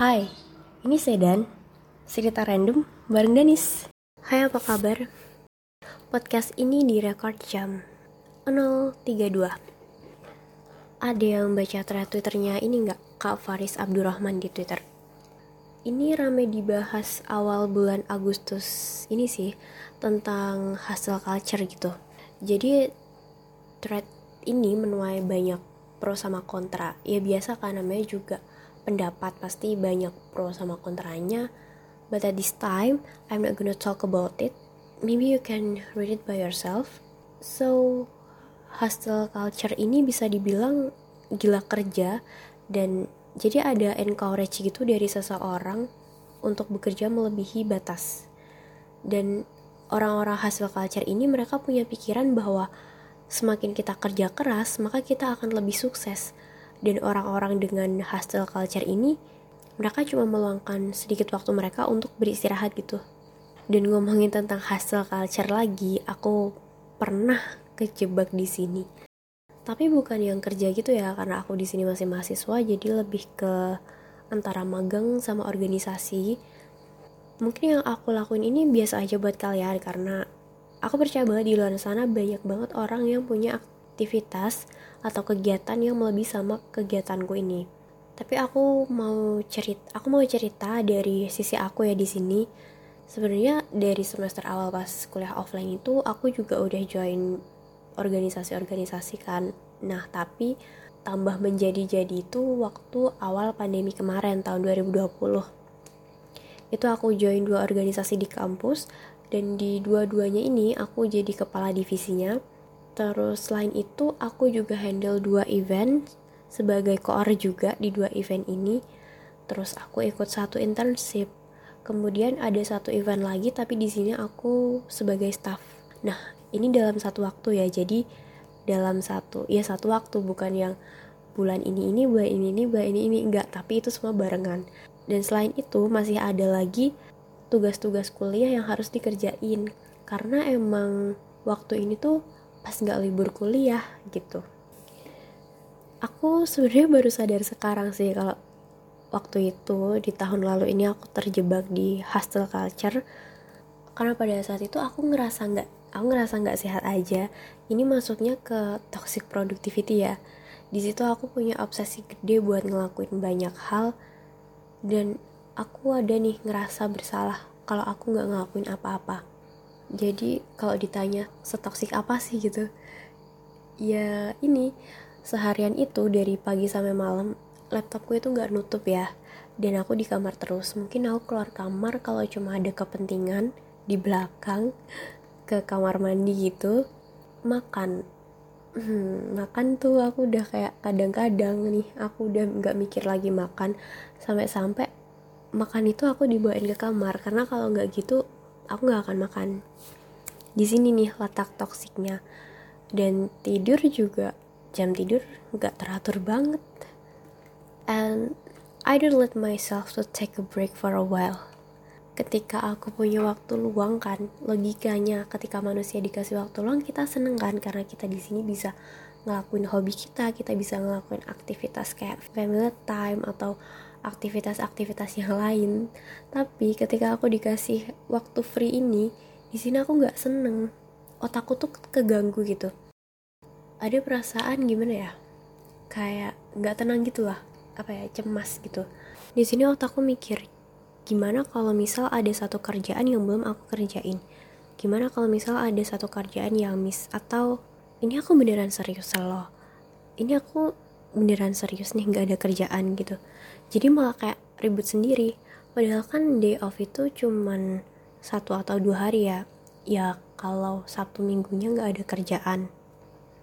Hai, ini Sedan, cerita random bareng Danis. Hai apa kabar? Podcast ini direkord jam 032. Ada yang baca thread twitternya ini nggak? Kak Faris Abdurrahman di Twitter. Ini rame dibahas awal bulan Agustus ini sih tentang hasil culture gitu. Jadi thread ini menuai banyak pro sama kontra. Ya biasa kan namanya juga pendapat pasti banyak pro sama kontranya. But at this time I'm not gonna talk about it. Maybe you can read it by yourself. So hustle culture ini bisa dibilang gila kerja dan jadi ada encourage gitu dari seseorang untuk bekerja melebihi batas. Dan orang-orang hustle culture ini mereka punya pikiran bahwa semakin kita kerja keras maka kita akan lebih sukses dan orang-orang dengan hustle culture ini mereka cuma meluangkan sedikit waktu mereka untuk beristirahat gitu. Dan ngomongin tentang hustle culture lagi aku pernah kejebak di sini. Tapi bukan yang kerja gitu ya karena aku di sini masih mahasiswa jadi lebih ke antara magang sama organisasi. Mungkin yang aku lakuin ini biasa aja buat kalian karena aku percaya banget di luar sana banyak banget orang yang punya aktivitas atau kegiatan yang melebihi sama kegiatanku ini. Tapi aku mau cerita, aku mau cerita dari sisi aku ya di sini. Sebenarnya dari semester awal pas kuliah offline itu aku juga udah join organisasi-organisasi kan. Nah, tapi tambah menjadi-jadi itu waktu awal pandemi kemarin tahun 2020. Itu aku join dua organisasi di kampus dan di dua-duanya ini aku jadi kepala divisinya Terus selain itu aku juga handle dua event sebagai koor juga di dua event ini. Terus aku ikut satu internship. Kemudian ada satu event lagi tapi di sini aku sebagai staff. Nah, ini dalam satu waktu ya. Jadi dalam satu ya satu waktu bukan yang bulan ini ini bulan ini ini bulan ini ini enggak tapi itu semua barengan dan selain itu masih ada lagi tugas-tugas kuliah yang harus dikerjain karena emang waktu ini tuh pas nggak libur kuliah gitu. Aku sebenarnya baru sadar sekarang sih kalau waktu itu di tahun lalu ini aku terjebak di hostel culture. Karena pada saat itu aku ngerasa nggak aku ngerasa nggak sehat aja. Ini masuknya ke toxic productivity ya. Di situ aku punya obsesi gede buat ngelakuin banyak hal. Dan aku ada nih ngerasa bersalah kalau aku nggak ngelakuin apa-apa jadi kalau ditanya setoksik apa sih? gitu. Ya ini seharian itu dari pagi sampai malam laptopku itu nggak nutup ya. Dan aku di kamar terus. Mungkin aku keluar kamar kalau cuma ada kepentingan di belakang ke kamar mandi gitu makan. Hmm, makan tuh aku udah kayak kadang-kadang nih aku udah nggak mikir lagi makan. Sampai-sampai makan itu aku dibawain ke kamar. Karena kalau nggak gitu aku nggak akan makan di sini nih letak toksiknya. Dan tidur juga jam tidur nggak teratur banget. And I don't let myself to take a break for a while. Ketika aku punya waktu luang kan logikanya ketika manusia dikasih waktu luang kita seneng kan? Karena kita di sini bisa ngelakuin hobi kita kita bisa ngelakuin aktivitas kayak family time atau aktivitas-aktivitas yang lain. Tapi ketika aku dikasih waktu free ini di sini aku nggak seneng. Otakku tuh keganggu gitu. Ada perasaan gimana ya? Kayak nggak tenang gitu lah. Apa ya? Cemas gitu. Di sini otakku mikir gimana kalau misal ada satu kerjaan yang belum aku kerjain? Gimana kalau misal ada satu kerjaan yang miss? Atau ini aku beneran serius loh. Ini aku beneran serius nih nggak ada kerjaan gitu. Jadi malah kayak ribut sendiri. Padahal kan day off itu cuman satu atau dua hari ya. Ya kalau sabtu minggunya nggak ada kerjaan.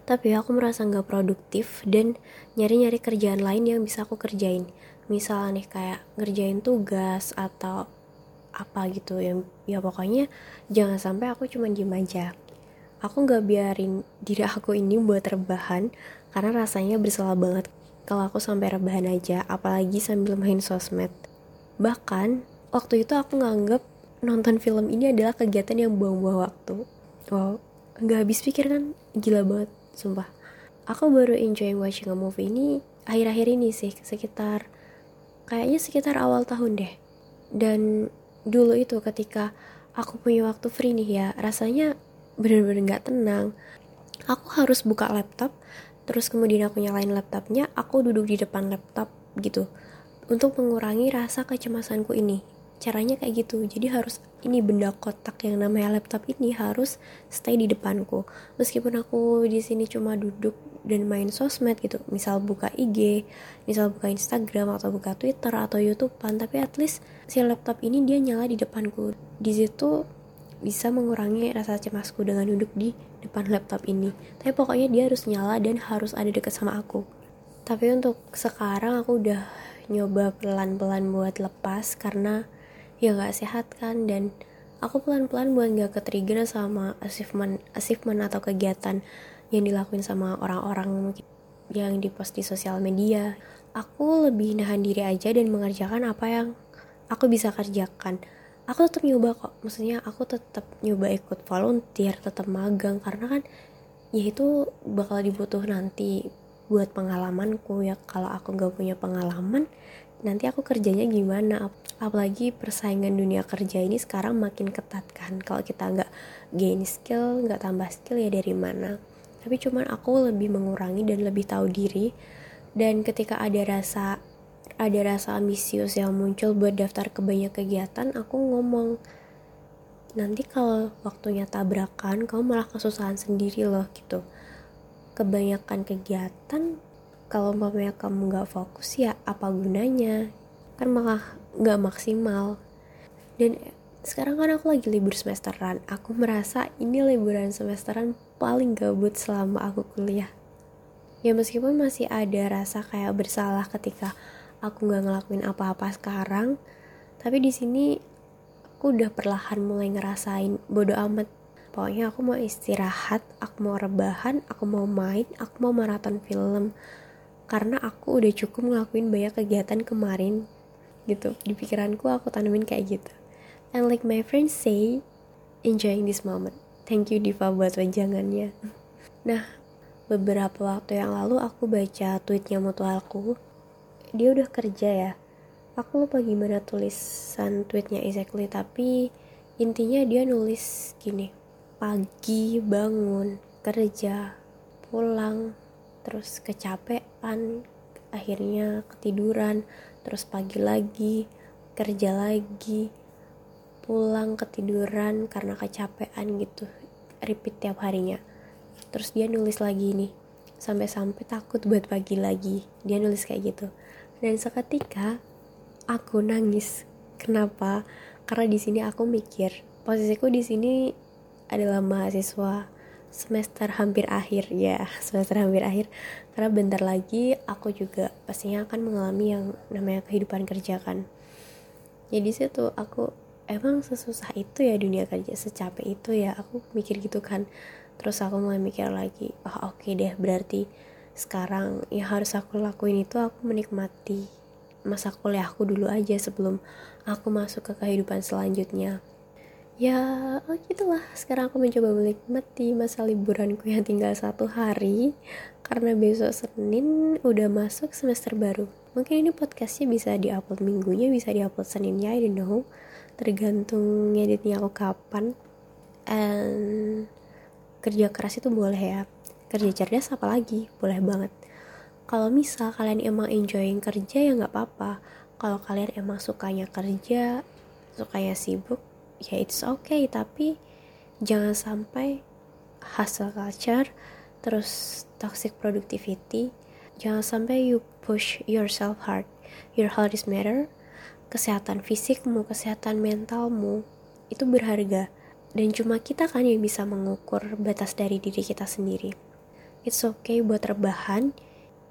Tapi aku merasa nggak produktif dan nyari-nyari kerjaan lain yang bisa aku kerjain. Misalnya nih kayak ngerjain tugas atau apa gitu. Yang ya pokoknya jangan sampai aku cuma diem aja. Aku nggak biarin diri aku ini buat rebahan karena rasanya bersalah banget kalau aku sampai rebahan aja, apalagi sambil main sosmed. Bahkan, waktu itu aku nganggep nonton film ini adalah kegiatan yang buang-buang waktu. Wow, nggak habis pikir kan? Gila banget, sumpah. Aku baru enjoy watching a movie ini akhir-akhir ini sih, sekitar kayaknya sekitar awal tahun deh dan dulu itu ketika aku punya waktu free nih ya rasanya bener-bener gak tenang aku harus buka laptop terus kemudian aku nyalain laptopnya aku duduk di depan laptop gitu. Untuk mengurangi rasa kecemasanku ini. Caranya kayak gitu. Jadi harus ini benda kotak yang namanya laptop ini harus stay di depanku. Meskipun aku di sini cuma duduk dan main sosmed gitu. Misal buka IG misal buka Instagram atau buka Twitter atau YouTubean. Tapi at least si laptop ini dia nyala di depanku. Di situ bisa mengurangi rasa cemasku dengan duduk di depan laptop ini. Tapi pokoknya dia harus nyala dan harus ada dekat sama aku. Tapi untuk sekarang aku udah nyoba pelan-pelan buat lepas karena ya gak sehat kan dan aku pelan-pelan buat gak ke trigger sama achievement achievement atau kegiatan yang dilakuin sama orang-orang yang dipost di sosial media. Aku lebih nahan diri aja dan mengerjakan apa yang aku bisa kerjakan aku tetap nyoba kok. Maksudnya aku tetap nyoba ikut volunteer tetap magang. Karena kan ya itu bakal dibutuh nanti buat pengalamanku ya. Kalau aku gak punya pengalaman nanti aku kerjanya gimana? Apalagi persaingan dunia kerja ini sekarang makin ketat kan. Kalau kita nggak gain skill nggak tambah skill ya dari mana? Tapi cuman aku lebih mengurangi dan lebih tahu diri. Dan ketika ada rasa ada rasa ambisius yang muncul buat daftar ke banyak kegiatan aku ngomong nanti kalau waktunya tabrakan kamu malah kesusahan sendiri loh gitu. Kebanyakan kegiatan kalau umpamanya kamu nggak fokus ya apa gunanya? Kan malah nggak maksimal. Dan sekarang kan aku lagi libur semesteran aku merasa ini liburan semesteran paling gabut selama aku kuliah. Ya meskipun masih ada rasa kayak bersalah ketika aku nggak ngelakuin apa-apa sekarang. Tapi di sini aku udah perlahan mulai ngerasain bodo amat. Pokoknya aku mau istirahat aku mau rebahan aku mau main aku mau maraton film. Karena aku udah cukup ngelakuin banyak kegiatan kemarin gitu. Di pikiranku aku tanemin kayak gitu. And like my friends say enjoying this moment. Thank you Diva buat wejangannya. Nah beberapa waktu yang lalu aku baca tweetnya mutualku dia udah kerja ya. Aku lupa gimana tulisan tweetnya exactly tapi intinya dia nulis gini pagi bangun kerja pulang terus kecapean akhirnya ketiduran terus pagi lagi kerja lagi pulang ketiduran karena kecapean gitu repeat tiap harinya. Terus dia nulis lagi nih sampai-sampai takut buat pagi lagi. Dia nulis kayak gitu dan seketika aku nangis. Kenapa? Karena di sini aku mikir posisiku di sini adalah mahasiswa semester hampir akhir ya semester hampir akhir. Karena bentar lagi aku juga pastinya akan mengalami yang namanya kehidupan kerja kan. Jadi ya situ aku emang sesusah itu ya dunia kerja? Secapek itu ya? Aku mikir gitu kan. Terus aku mulai mikir lagi oh oke okay deh berarti sekarang yang harus aku lakuin itu aku menikmati masa kuliahku dulu aja sebelum aku masuk ke kehidupan selanjutnya. Ya oh gitulah. Sekarang aku mencoba menikmati masa liburanku yang tinggal satu hari. Karena besok Senin udah masuk semester baru. Mungkin ini podcastnya bisa diupload minggunya bisa diupload Seninnya I don't know. Tergantung ngeditnya aku kapan. And kerja keras itu boleh ya kerja cerdas apalagi? Boleh banget. Kalau misal kalian emang enjoying kerja ya nggak apa-apa. Kalau kalian emang sukanya kerja sukanya sibuk ya it's okay. Tapi jangan sampai hustle culture terus toxic productivity. Jangan sampai you push yourself hard. Your health is matter. Kesehatan fisikmu kesehatan mentalmu itu berharga. Dan cuma kita kan yang bisa mengukur batas dari diri kita sendiri it's okay buat rebahan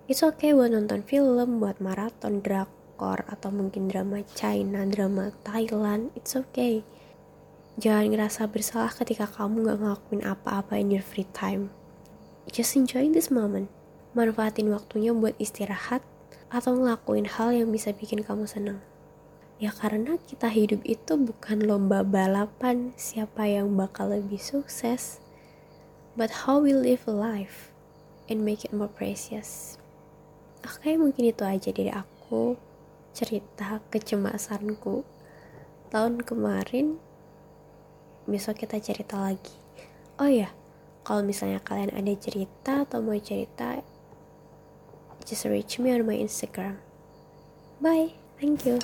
it's okay buat nonton film buat maraton drakor atau mungkin drama China drama Thailand it's okay Jangan ngerasa bersalah ketika kamu gak ngelakuin apa-apa in your free time. Just enjoy this moment. Manfaatin waktunya buat istirahat atau ngelakuin hal yang bisa bikin kamu senang. Ya karena kita hidup itu bukan lomba balapan siapa yang bakal lebih sukses, but how we live a life and make it more precious. Oke, mungkin itu aja dari aku. cerita kecemasanku tahun kemarin besok kita cerita lagi oh ya kalau misalnya kalian ada cerita atau mau cerita just reach me on my instagram bye thank you